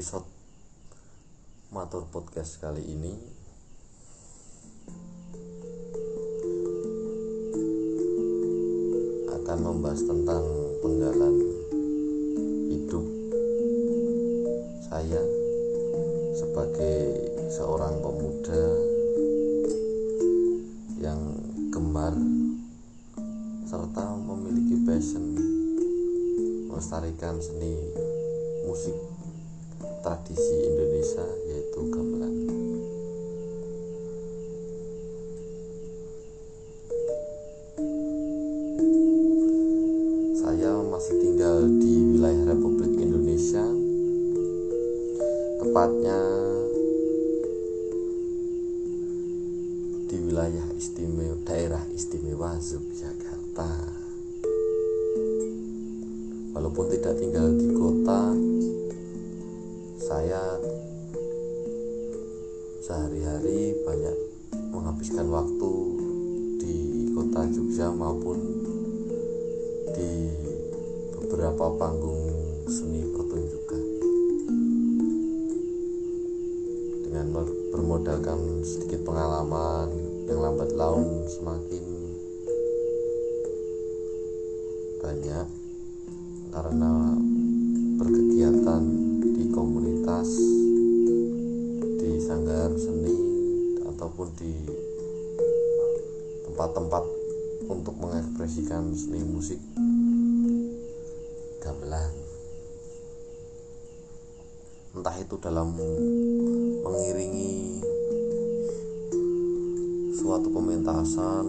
episode Matur Podcast kali ini. Akan membahas tentang penggalan hidup saya sebagai seorang pemuda yang gemar serta memiliki passion melestarikan seni musik tradisi Indonesia yaitu gamelan. Saya masih tinggal di wilayah Republik Indonesia, tepatnya di wilayah istimewa daerah istimewa Yogyakarta. Walaupun tidak tinggal di kota, saya sehari-hari banyak menghabiskan waktu di kota Jogja maupun di beberapa panggung seni pertunjukan. Dengan bermodalkan sedikit pengalaman yang lambat laun semakin banyak karena berkegiatan di komunitas di sanggar seni ataupun di tempat-tempat untuk mengekspresikan seni musik. Gamelan. Entah itu dalam mengiringi suatu pementasan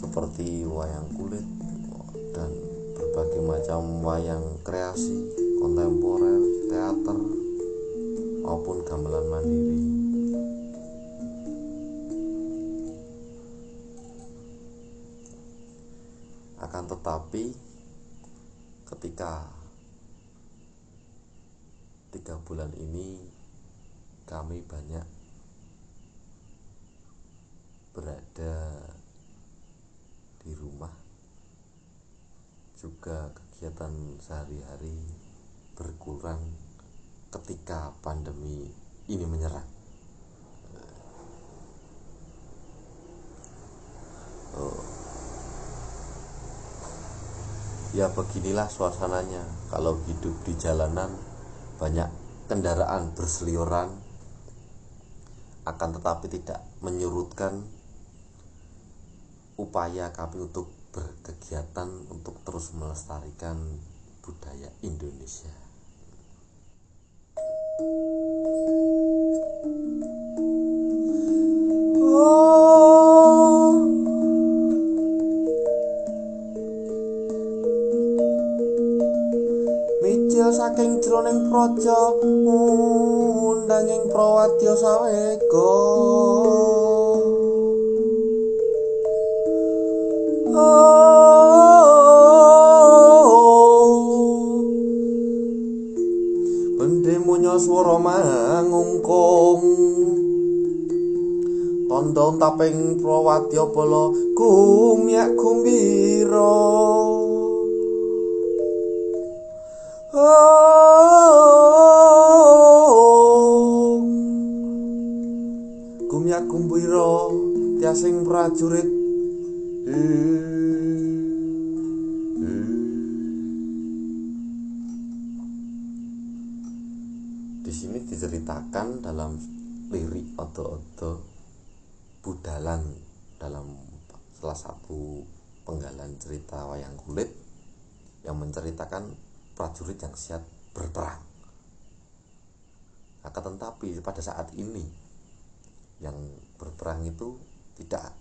seperti wayang kulit dan berbagai macam wayang kreasi kontemporer, teater maupun gamelan mandiri. Akan tetapi ketika tiga bulan ini kami banyak berada di rumah juga kegiatan sehari-hari berkurang ketika pandemi ini menyerang. Oh. Ya beginilah suasananya kalau hidup di jalanan banyak kendaraan berseliweran akan tetapi tidak menyurutkan upaya kami untuk berkegiatan untuk terus melestarikan budaya Indonesia. Oh. Mijil saking jroning praja undanging prawadya sawega. Pendemunya swara mangungkung. Tondo taping prawadya bala gumyak gumbira. Gumyak gumbira tiasing prajurit dalam lirik odo-odo budalan dalam salah satu penggalan cerita wayang kulit yang menceritakan prajurit yang siap berperang. Akan tetapi pada saat ini yang berperang itu tidak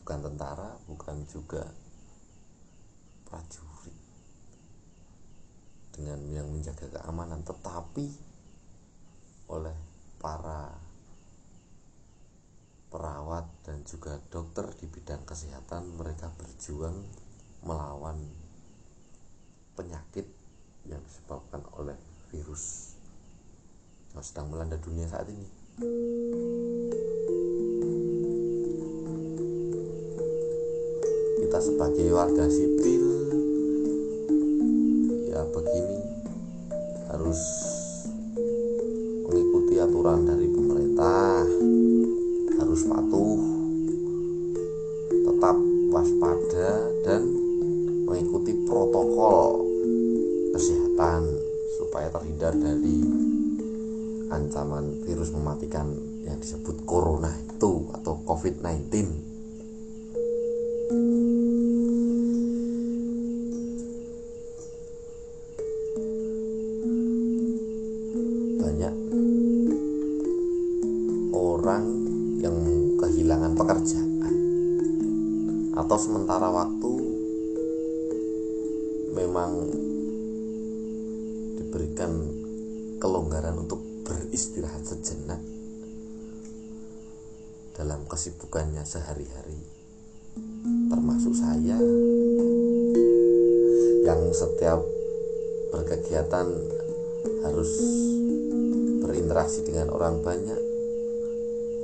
bukan tentara, bukan juga prajurit dengan yang menjaga keamanan, tetapi oleh para perawat dan juga dokter di bidang kesehatan mereka berjuang melawan penyakit yang disebabkan oleh virus yang sedang melanda dunia saat ini. Kita sebagai warga sipil ya begini harus aturan dari pemerintah harus patuh tetap waspada dan mengikuti protokol kesehatan supaya terhindar dari ancaman virus mematikan yang disebut corona itu atau covid-19 memang diberikan kelonggaran untuk beristirahat sejenak dalam kesibukannya sehari-hari. Termasuk saya yang setiap berkegiatan harus berinteraksi dengan orang banyak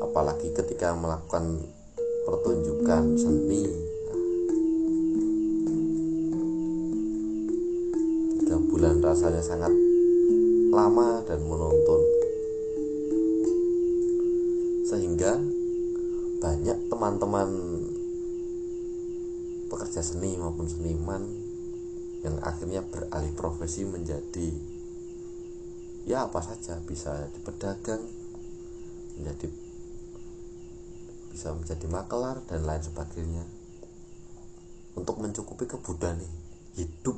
apalagi ketika melakukan pertunjukan seni rasanya sangat lama dan menonton sehingga banyak teman-teman pekerja seni maupun seniman yang akhirnya beralih profesi menjadi ya apa saja bisa di pedagang menjadi bisa menjadi makelar dan lain sebagainya. Untuk mencukupi kebutuhan hidup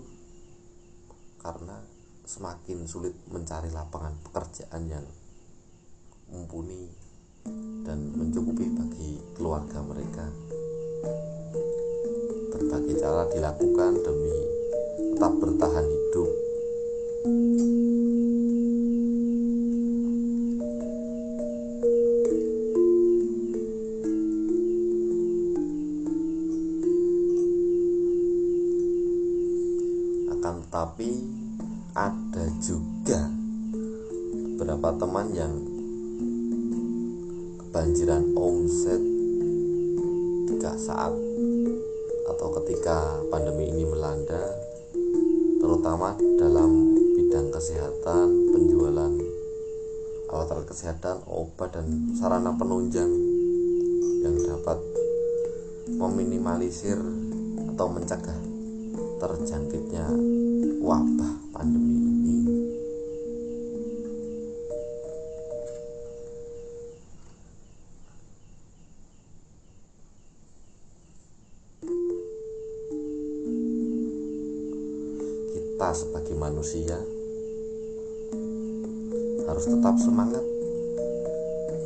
semakin sulit mencari lapangan pekerjaan yang mumpuni dan mencukupi bagi keluarga mereka. Berbagai cara dilakukan demi tetap bertahan hidup. Akan tetapi ada juga beberapa teman yang kebanjiran omset ketika saat atau ketika pandemi ini melanda terutama dalam bidang kesehatan penjualan alat-alat kesehatan obat dan sarana penunjang yang dapat meminimalisir atau mencegah terjangkitnya wabah pandemi manusia. Harus tetap semangat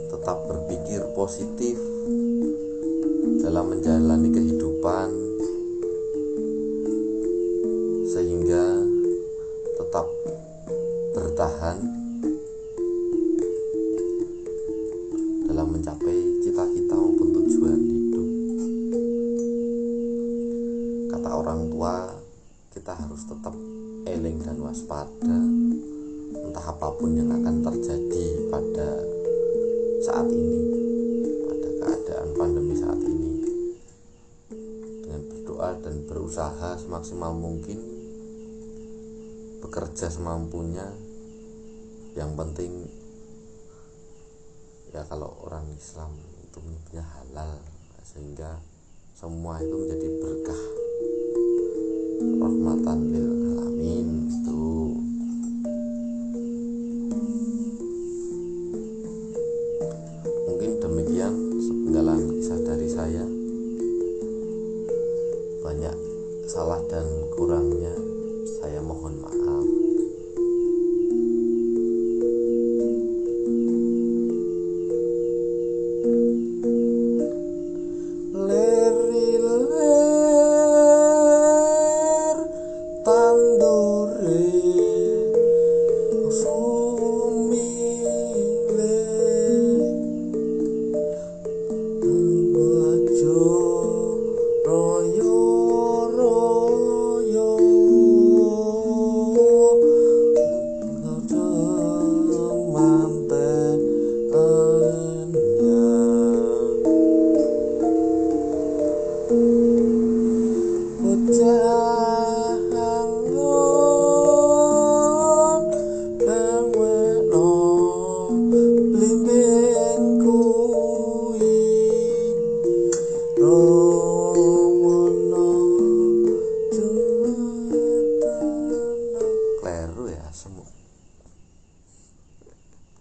tetap berpikir positif dalam menjalani kehidupan sehingga tetap bertahan dalam mencapai cita-cita maupun tujuan hidup. Kata orang tua kita harus tetap eling dan waspada. Entah apa pun yang akan terjadi pada saat ini pada keadaan pandemi saat ini. Dengan berdoa dan berusaha semaksimal mungkin bekerja semampunya yang penting ya kalau orang Islam itu menyebutnya halal sehingga semua itu menjadi berkah. Rahmatan lil mean